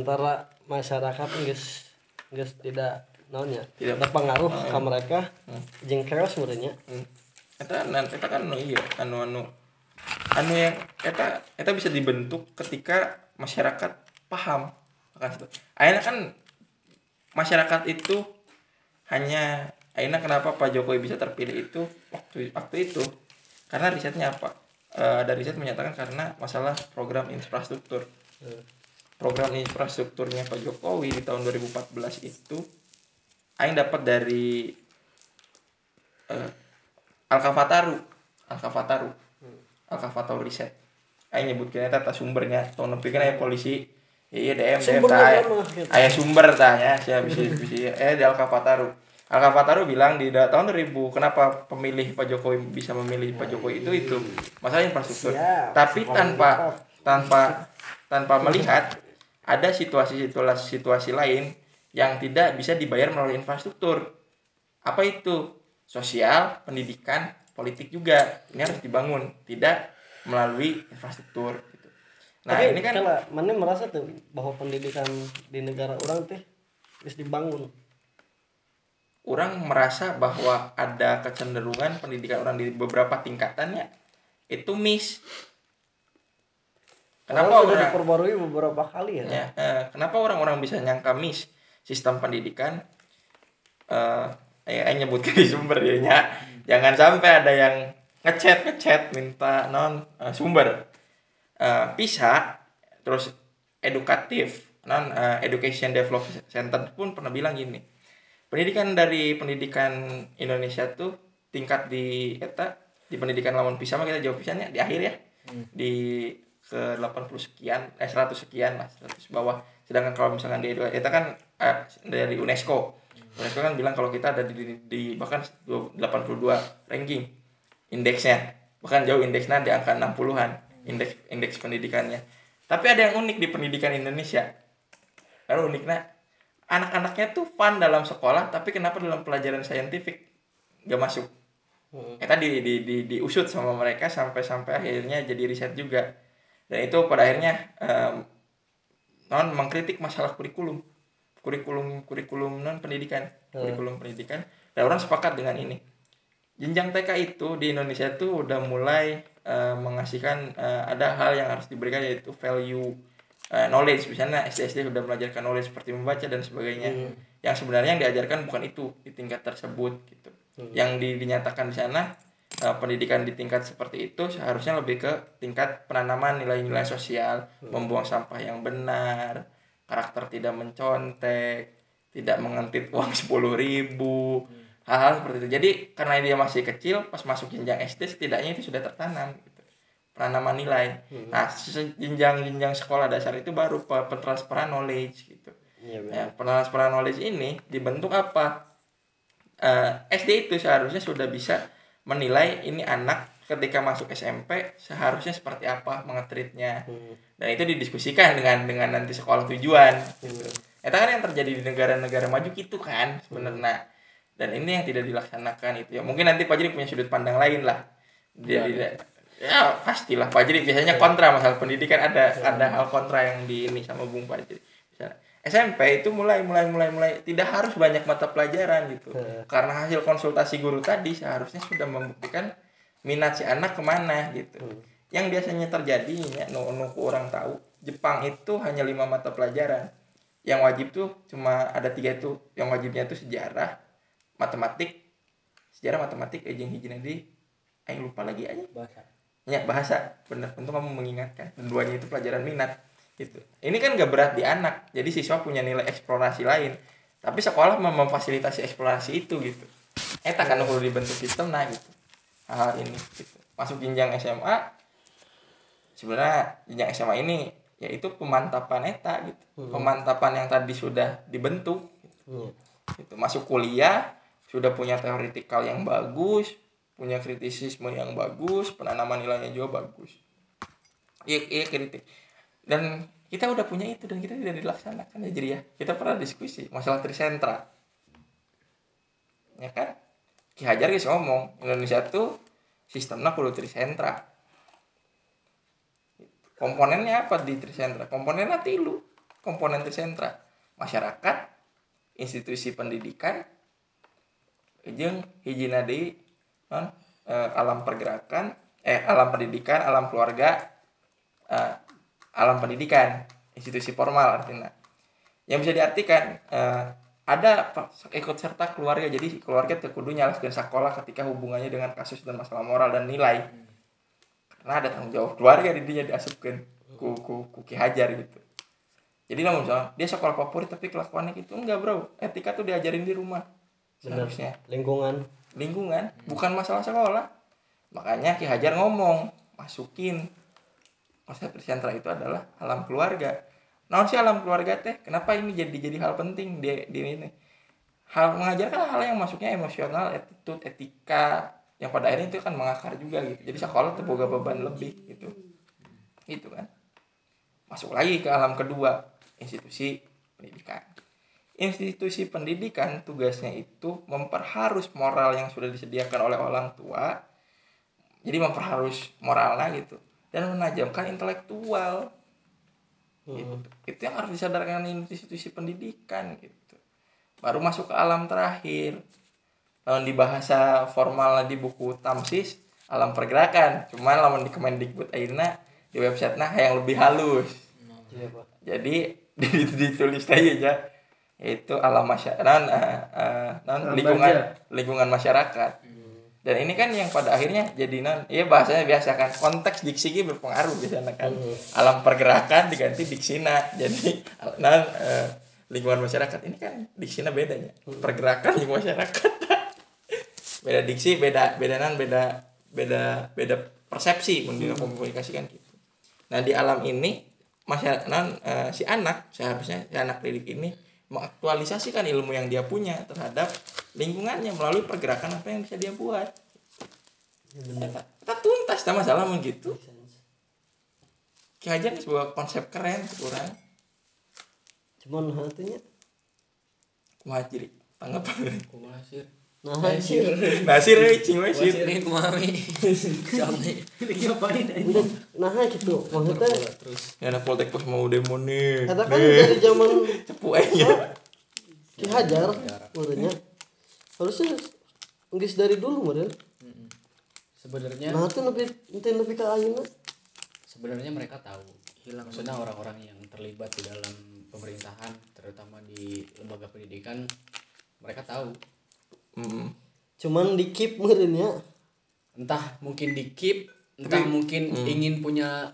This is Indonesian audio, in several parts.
antara masyarakat guys guys tidak naonnya Tidak. berpengaruh ke mereka Hmm. jeung chaos sebenarnya Hmm. Eta nan eta kan anu iya anu anu anu yang eta eta bisa dibentuk ketika masyarakat paham akan situ. Akhirnya kan masyarakat itu hanya akhirnya kenapa Pak Jokowi bisa terpilih itu waktu waktu itu karena risetnya apa? Eh, ada riset menyatakan karena masalah program infrastruktur. Hmm. Program infrastrukturnya Pak Jokowi di tahun 2014 itu aing dapat dari eh, Alkafataru Alkafataru Alkafataru riset. Aing nyebutkeun eta tah sumbernya. Tong nepikeun aya polisi. Iya DM DM Sumbernya tah aya- mana, gitu. sumber tah ya sia bisa bisa eh di Alkafataru Alkafataru bilang di tahun 2000 kenapa pemilih Pak Jokowi bisa memilih Pak Jokowi itu itu. Masalah infrastruktur. Tapi tanpa tanpa tanpa melihat ada situasi-situasi situasi lain yang tidak bisa dibayar melalui infrastruktur. Apa itu? Sosial pendidikan politik juga. Ini harus dibangun tidak melalui infrastruktur gitu. nah Tapi ini kan kalau mana merasa tuh bahwa pendidikan di negara orang teh harus dibangun? Orang merasa bahwa ada kecenderungan pendidikan orang di beberapa tingkatannya itu miss kenapa orang diperbarui beberapa kali ya, ya eh, kenapa orang-orang bisa nyangka miss sistem pendidikan? Eh eh, nyebutkan di sumber ya nya. jangan sampai ada yang ngechat ngechat minta non eh, sumber. Eh, PISA terus edukatif. Non eh, education development center pun pernah bilang gini pendidikan dari pendidikan Indonesia tuh tingkat di eta di pendidikan lawan PISA mah kita jawab PISA-nya di akhir ya. Di ke 80 sekian eh 100 sekian lah 100 bawah. Sedangkan kalau misalkan di eta kan eh, dari UNESCO. UNESCO kan bilang kalau kita ada di, di, di bahkan 82 ranking indeksnya. Bahkan jauh indeksnya di angka 60-an indeks indeks pendidikannya. Tapi ada yang unik di pendidikan Indonesia. Karena uniknya anak-anaknya tuh fun dalam sekolah tapi kenapa dalam pelajaran saintifik gak masuk? Hmm. kita di, di, di, diusut sama mereka sampai sampai akhirnya jadi riset juga dan itu pada akhirnya em, non mengkritik masalah kurikulum. Kurikulum kurikulum non pendidikan. Hmm. kurikulum pendidikan. Dan orang sepakat dengan ini. Jenjang TK itu di Indonesia tuh udah mulai eh, mengasihkan eh, ada hal yang harus diberikan yaitu value eh, knowledge. Misalnya SD SD sudah belajarkan knowledge seperti membaca dan sebagainya. Hmm. yang sebenarnya yang diajarkan bukan itu di tingkat tersebut gitu. Hmm. yang di- dinyatakan di sana eh, pendidikan di tingkat seperti itu seharusnya lebih ke tingkat penanaman nilai-nilai sosial. Membuang sampah yang benar karakter tidak mencontek tidak mengentit uang sepuluh ribu. Hal-hal seperti itu. Jadi karena dia masih kecil pas masuk jenjang SD setidaknya itu sudah tertanam gitu. Penanaman nilai. Nah se- jenjang-jenjang sekolah dasar itu baru pe- pentransferan knowledge gitu. Iya, benar. Ya, pentransferan knowledge ini dibentuk apa? Eh, SD itu seharusnya sudah bisa menilai ini anak ketika masuk SMP seharusnya seperti apa mengetritnya. Hmm. Dan itu didiskusikan dengan dengan nanti sekolah tujuan. Gitu. Itu kan yang terjadi di negara-negara maju gitu kan sebenarnya. Dan ini yang tidak dilaksanakan itu ya. Mungkin nanti Pak Jiri punya sudut pandang lain lah. Dia tidak ya pastilah Pak Jiri biasanya kontra masalah pendidikan ada ada hal kontra yang di ini sama Bung Pak Jiri. SMP itu mulai mulai mulai mulai tidak harus banyak mata pelajaran gitu. Hmm. karena hasil konsultasi guru tadi seharusnya sudah membuktikan minat si anak ke mana gitu. Hmm. yang biasanya terjadi ya nu nu ku orang tahu Jepang itu hanya lima mata pelajaran. Yang wajib tuh cuma ada tiga itu. Yang wajibnya tuh sejarah matematik. Sejarah matematik eh jeung hijina di aing lupa lagi aja. Bahasa. Ya bahasa. Bener untung kamu mengingatkan. Dan duanya itu pelajaran minat gitu. Ini kan gak berat di anak. Jadi siswa punya nilai eksplorasi lain. Tapi sekolah mem- memfasilitasi eksplorasi itu gitu. Eta kan perlu dibentuk sistem nah gitu. Hal ini gitu. Masuk jenjang SMA sebenarnya jenjang SMA ini yaitu pemantapan eta gitu. Hmm. pemantapan yang tadi sudah dibentuk Hmm. gitu. Masuk kuliah sudah punya teoritikal yang bagus punya kritisisme yang bagus penanaman nilainya juga bagus. Iya iya kritik dan kita udah punya itu dan kita tidak dilaksanakan. Ya jadi ya kita pernah diskusi masalah trisentra ya kan? Ki Hajar guys ngomong Indonesia tuh sistemnya kudu trisentra komponennya apa di trisentra komponennya tilu. Komponen sentra masyarakat institusi pendidikan jeung hijina deui non eh, alam pergerakan eh alam pendidikan alam keluarga eh, alam pendidikan institusi formal artinya. Yang bisa diartikan eh, ada ikut serta keluarga. Jadi keluarga teu kudu nyalaskeun sekolah ketika hubungannya dengan kasus dan masalah moral dan nilai. Karena ada tanggung jawab keluarga di dinya diasupkeun ku, ku, ku Ki Hajar gitu. Jadi namun misalnya dia sekolah favorit tapi kelakuannya gitu enggak bro. Etika tuh diajarin di rumah. Seharusnya. Lingkungan. Lingkungan bukan masalah sekolah. Makanya Ki Hajar ngomong masukin konsep sentra itu adalah alam keluarga. Nah sih alam keluarga teh? Kenapa ini jadi jadi hal penting di, di ini? Hal mengajarkan hal yang masuknya emosional attitude etika yang pada akhirnya itu kan mengakar juga gitu. Jadi sekolah tuh boga beban lebih gitu. Gitu kan? Masuk lagi ke alam kedua institusi pendidikan. Institusi pendidikan tugasnya itu memperharus moral yang sudah disediakan oleh orang tua. Jadi memperharus moralnya gitu dan menajamkan intelektual. Gitu. itu yang harus disadarkan institusi pendidikan gitu. Baru masuk ke alam terakhir. Lawan di bahasa formal di buku tamsis alam pergerakan. Cuman lawan di Kemendikbud akhirnya di website nah yang lebih halus. Pak. Jadi ditulis aja ya yaitu alam masyarakat non, non, Alam lingkungan lingkungan masyarakat dan ini kan yang pada akhirnya jadi non iya bahasanya biasa kan. Konteks diksi ini berpengaruh biasanya kan. Alam pergerakan diganti diksina. Jadi non eh, lingkungan masyarakat ini kan diksina bedanya. Pergerakan lingkungan masyarakat. Beda diksi beda beda non beda beda beda persepsi menurut komunikasikan gitu. Nah di alam ini masyarakat non eh, si anak seharusnya si anak didik ini mengaktualisasikan ilmu yang dia punya terhadap lingkungannya melalui pergerakan apa yang bisa dia buat. Kita, kita tuntas tak masalah mau gitu. Ki Hajar ini sebuah konsep keren kurang. Cuman hatinya? Kumaha sih nah sih nasir eh cing we sir sih kumaha mi Sampai. Ini ngapain Udah, nah gitu. Maksudnya terus. Ya anak poltek pos mau demo nih. Kata kan dari zaman cepu aja. Ki Hajar harusnya nggak dari dulu meren sebenarnya nah itu lebih itu lebih ke ayeuna sebenarnya mereka tahu hilang maksudnya orang-orang yang terlibat di dalam pemerintahan terutama di lembaga pendidikan mereka tahu. Hmm. cuman di keep merenya entah mungkin di keep entah mungkin ingin punya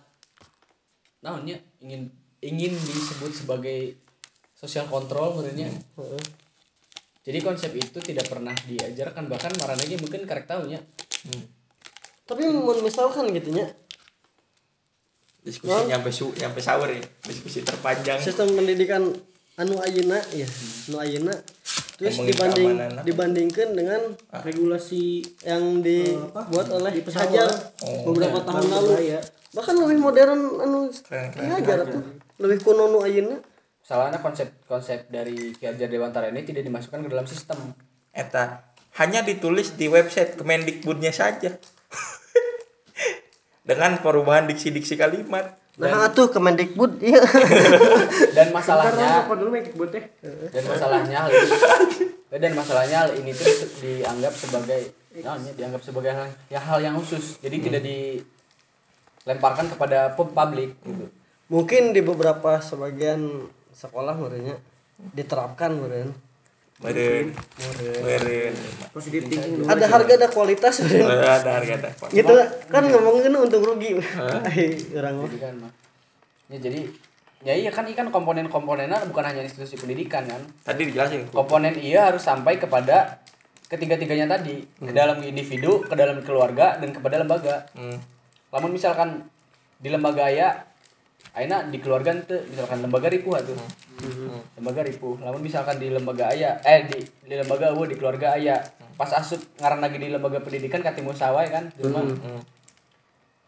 naonnya ingin ingin disebut sebagai sosial kontrol menurutnya Heeh. Jadi konsep itu tidak pernah diajarkan bahkan maranegi mungkin karek tahunya tapi mun misalkan gitu nya diskusi nyampe su nyampe sahur ya. Diskusi terpanjang. Sistem pendidikan anu ayeuna ya anu ayeuna. Terus Ngomongin dibanding dibandingkan dengan regulasi yang dibuat oleh Di. Hajar Oh, beberapa tahun lalu. Berbahaya. bahkan lebih modern anu Keren, Ki keren, Hajar keren. tuh. Lebih kuno nu ayeuna salahnya konsep konsep dari Ki Hajar Dewantara ini tidak dimasukkan ke dalam sistem. Eta hanya ditulis di website Kemendikbudnya saja. Dengan perubahan diksi-diksi kalimat. Nah atuh Kemendikbud iya. Dan masalahnya apa dulu teh? dan masalahnya hal ini dan masalahnya hal ini tuh dianggap sebagai namanya dianggap sebagai hal, ya, hal yang khusus. Jadi tidak dilemparkan kepada pub- publik gitu. Mungkin di beberapa sebagian sekolah merenya diterapkan meren meren meren Positif thinking dulu. ada harga ada kualitas meren ada harga ada gitu kan ngomongin untung rugi. Orang mah. Kan ya jadi ya iya kan ikan komponen-komponennya bukan hanya institusi pendidikan kan? Tadi dijelasin. Komponen iya harus sampai kepada ketiga-tiganya tadi. Ke dalam individu ke dalam keluarga dan kepada lembaga. Hmm. namun misalkan di lembaga aya aina di keluarga itu misalkan lembaga ripuh tuh lembaga ripuh. Namun misalkan di lembaga aya eh di, di lembaga eueuh di keluarga aya pas asup ngaran lagi di lembaga pendidikan katimu sawai kan cuma Hmm.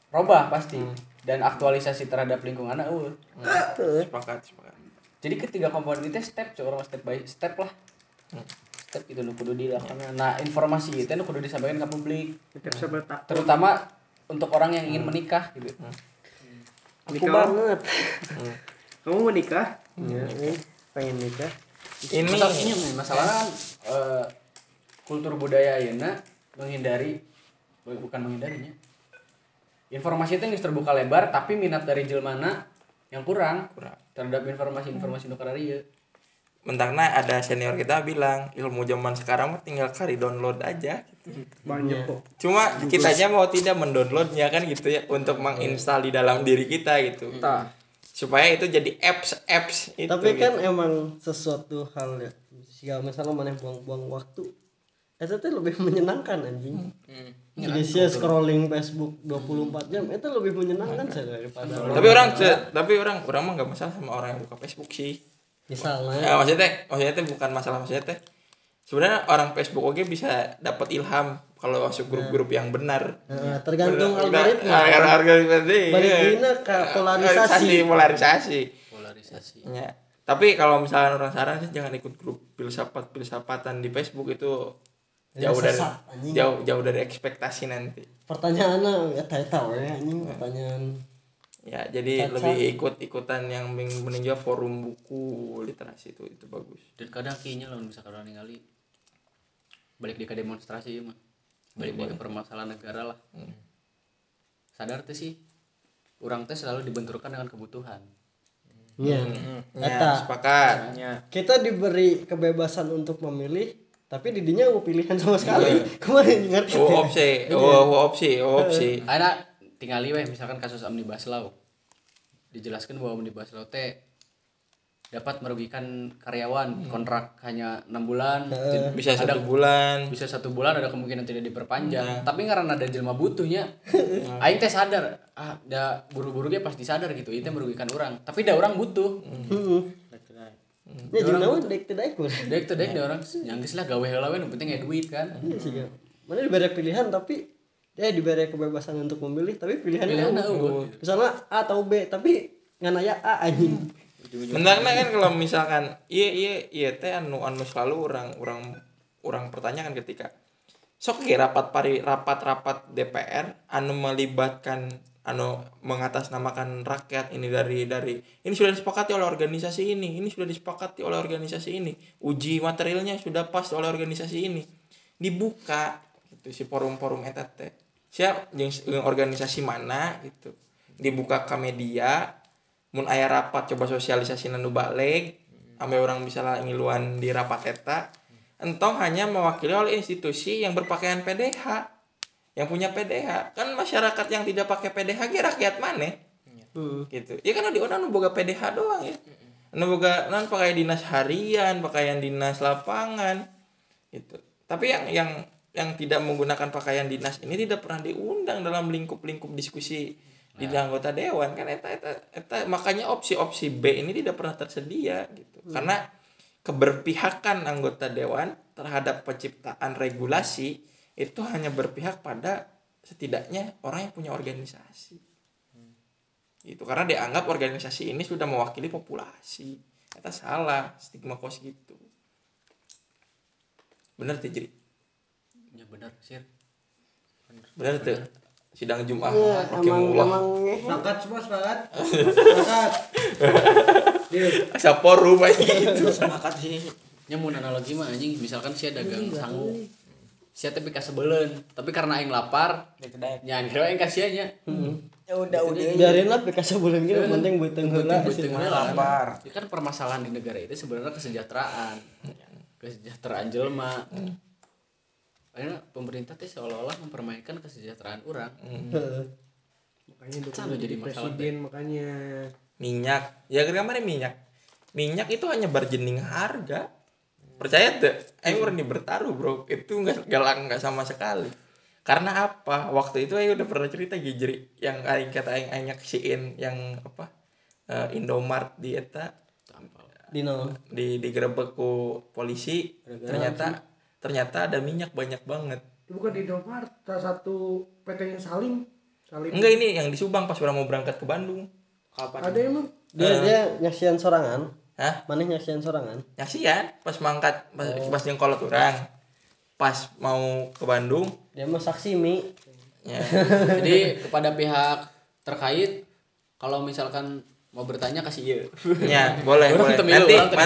robah pasti. Dan aktualisasi terhadap lingkungan eueuh. Sepakat sepakat. Jadi ketiga komponen itu step coba orang step by step lah. Step itu nu kudu dilakukan. Nah informasi itu nu kudu disampaikan ke publik. Terutama untuk orang yang ingin menikah gitu aku Nikah. banget Kamu mau nikah? Ya, ini pengen nikah. ini Masalahnya masalah eh, kultur budaya ayeuna menghindari bu- bukan menghindarinya. Informasi itu yang terbuka lebar tapi minat dari jelmana yang kurang Kurang. terhadap informasi-informasi nu kararieu. Mentangnya ada senior kita bilang ilmu zaman sekarang mah tinggal kari download aja. Banyak kok. Cuma kitanya mau tidak mendownloadnya kan gitu ya untuk menginstal di dalam diri kita gitu. Tah. supaya itu jadi apps apps itu Tapi gitu. kan emang sesuatu hal ya. Jika misalnya mana buang-buang waktu, itu tuh lebih menyenangkan anjing. Jadi sih scrolling Facebook 24 jam itu lebih menyenangkan sih daripada tapi orang tapi orang orang mah nggak masalah sama orang yang buka Facebook sih misalnya ya, maksudnya teh maksudnya teh bukan masalah maksudnya teh sebenarnya orang Facebook oke bisa dapat ilham kalau masuk grup-grup yang benar eh, tergantung algoritma. udah- algoritma deh. Balik Iya. ke polarisasi. polarisasi Polarisasi. Ya. Tapi kalau misalnya orang saran sih jangan ikut grup filsafat filsafatan di Facebook itu jauh dari jauh jauh dari ekspektasi nanti. Pertanyaannya ya tahu ya anjing pertanyaan. Ya, jadi Caca. lebih ikut-ikutan yang men- meninjau forum buku literasi itu itu bagus. Dan kadang kayaknya lamun misalkan orang ningali balik dia ke demonstrasi ya mah. Balik dia ke permasalahan negara lah. Sadar tuh sih orang teh selalu dibenturkan dengan kebutuhan. Iya. Ya, Eta sepakat. kita diberi kebebasan untuk memilih tapi didinya mau pilihan sama sekali. Kemarin ngerti. Oh, opsi, oh, oh, opsi, oh, opsi. Aina tinggal weh misalkan kasus omnibus law. Dijelaskan bahwa omnibus law teh dapat merugikan karyawan. Kontrak hanya enam bulan Bisa ada satu bulan. bisa satu bulan ada kemungkinan tidak diperpanjang. Tapi karena ada jelma butuhnya aing teh sadar ah da buru-buru ge pasti sadar gitu. Itu merugikan orang. Tapi da orang butuh. Heeh. Ya jeung naon dek teh daek mah. dek da orang. Nyanggeus lah gawe heula we nu penting aya duit kan. Iya sih ya. Mana diberi pilihan tapi ya diberi kebebasan untuk memilih tapi pilihannya Pilihannya eueuh. eueuh. Misalnya A atau B tapi ngan aya A anjing. Mentangnya kan kalau misalkan iya iya iya teh anu anu selalu orang orang orang pertanyakan ketika sok ge rapat pari rapat rapat DPR anu melibatkan anu mengatasnamakan rakyat ini dari dari ini sudah disepakati oleh organisasi ini ini sudah disepakati oleh organisasi ini uji materialnya sudah pas oleh organisasi ini dibuka gitu si forum-forum eta teh siap jeung organisasi mana gitu. Dibuka ke media mun aya rapat coba sosialisasi nu balik ame orang bisa lah ngiluan di rapat eta. Entong hanya mewakili oleh institusi yang berpakaian PDH yang punya PDH kan masyarakat yang tidak pakai PDH ge rakyat mana? Heeh. gitu. Ya kan di orang boga PDH doang ya. Anu boga non pakai dinas harian pakaian dinas lapangan gitu. Tapi yang yang yang tidak menggunakan pakaian dinas ini tidak pernah diundang dalam lingkup-lingkup diskusi di anggota dewan kan? Eta eta eta. Makanya opsi-opsi B ini tidak pernah tersedia gitu. Karena keberpihakan anggota dewan terhadap penciptaan regulasi itu hanya berpihak pada setidaknya orang yang punya organisasi. Itu karena dianggap organisasi ini sudah mewakili populasi. Itu salah stigma kos gitu. Bener tuh jadi ya benar sih bener tuh sidang jumat. Ya, pakai emang mulah sepakat semua sepakat? Sepakat. Asa forum aja gitu sepakat sih nyamun analogi mah anjing. Misalkan sia dagang sangu sia tapi kasebelen tapi karena aing lapar nya kira aing kasihannya. Ya udah udah. biarin lah PKS bulan gitu penting Penting heula. lapar. Itu kan permasalahan di negara itu sebenarnya kesejahteraan. Kesejahteraan jelma. Karena pemerintah teh seolah-olah mempermainkan kesejahteraan orang. Heeh. makanya Sama dukung jadi jadi masalah, presiden makanya. Minyak. Ya kemarin minyak. Minyak itu hanya berjening harga. Percaya tuh ayo orang bertaruh bro. Itu nggak galang nggak sama sekali. Karena apa? Waktu itu ayo udah pernah cerita gijri yang aing kata aing aing nyaksiin yang apa? Eh, Indomart di eta. Di naon di digerebek ku polisi. Ternyata ternyata ada minyak banyak banget. Itu bukan di Indomaret salah satu PT nya Salim Salim enggak ini yang di Subang pas orang mau berangkat ke Bandung. Ada emang dia dia nyaksian sorangan. Hah? mana nyaksian sorangan? Nyaksian pas mangkat pas, pas nyengkolot orang. Pas mau ke Bandung. Dia mah saksi mi. Ya. Jadi kepada pihak terkait kalau misalkan mau bertanya kasih iya. Ya, boleh, boleh. temilu, Nanti nanti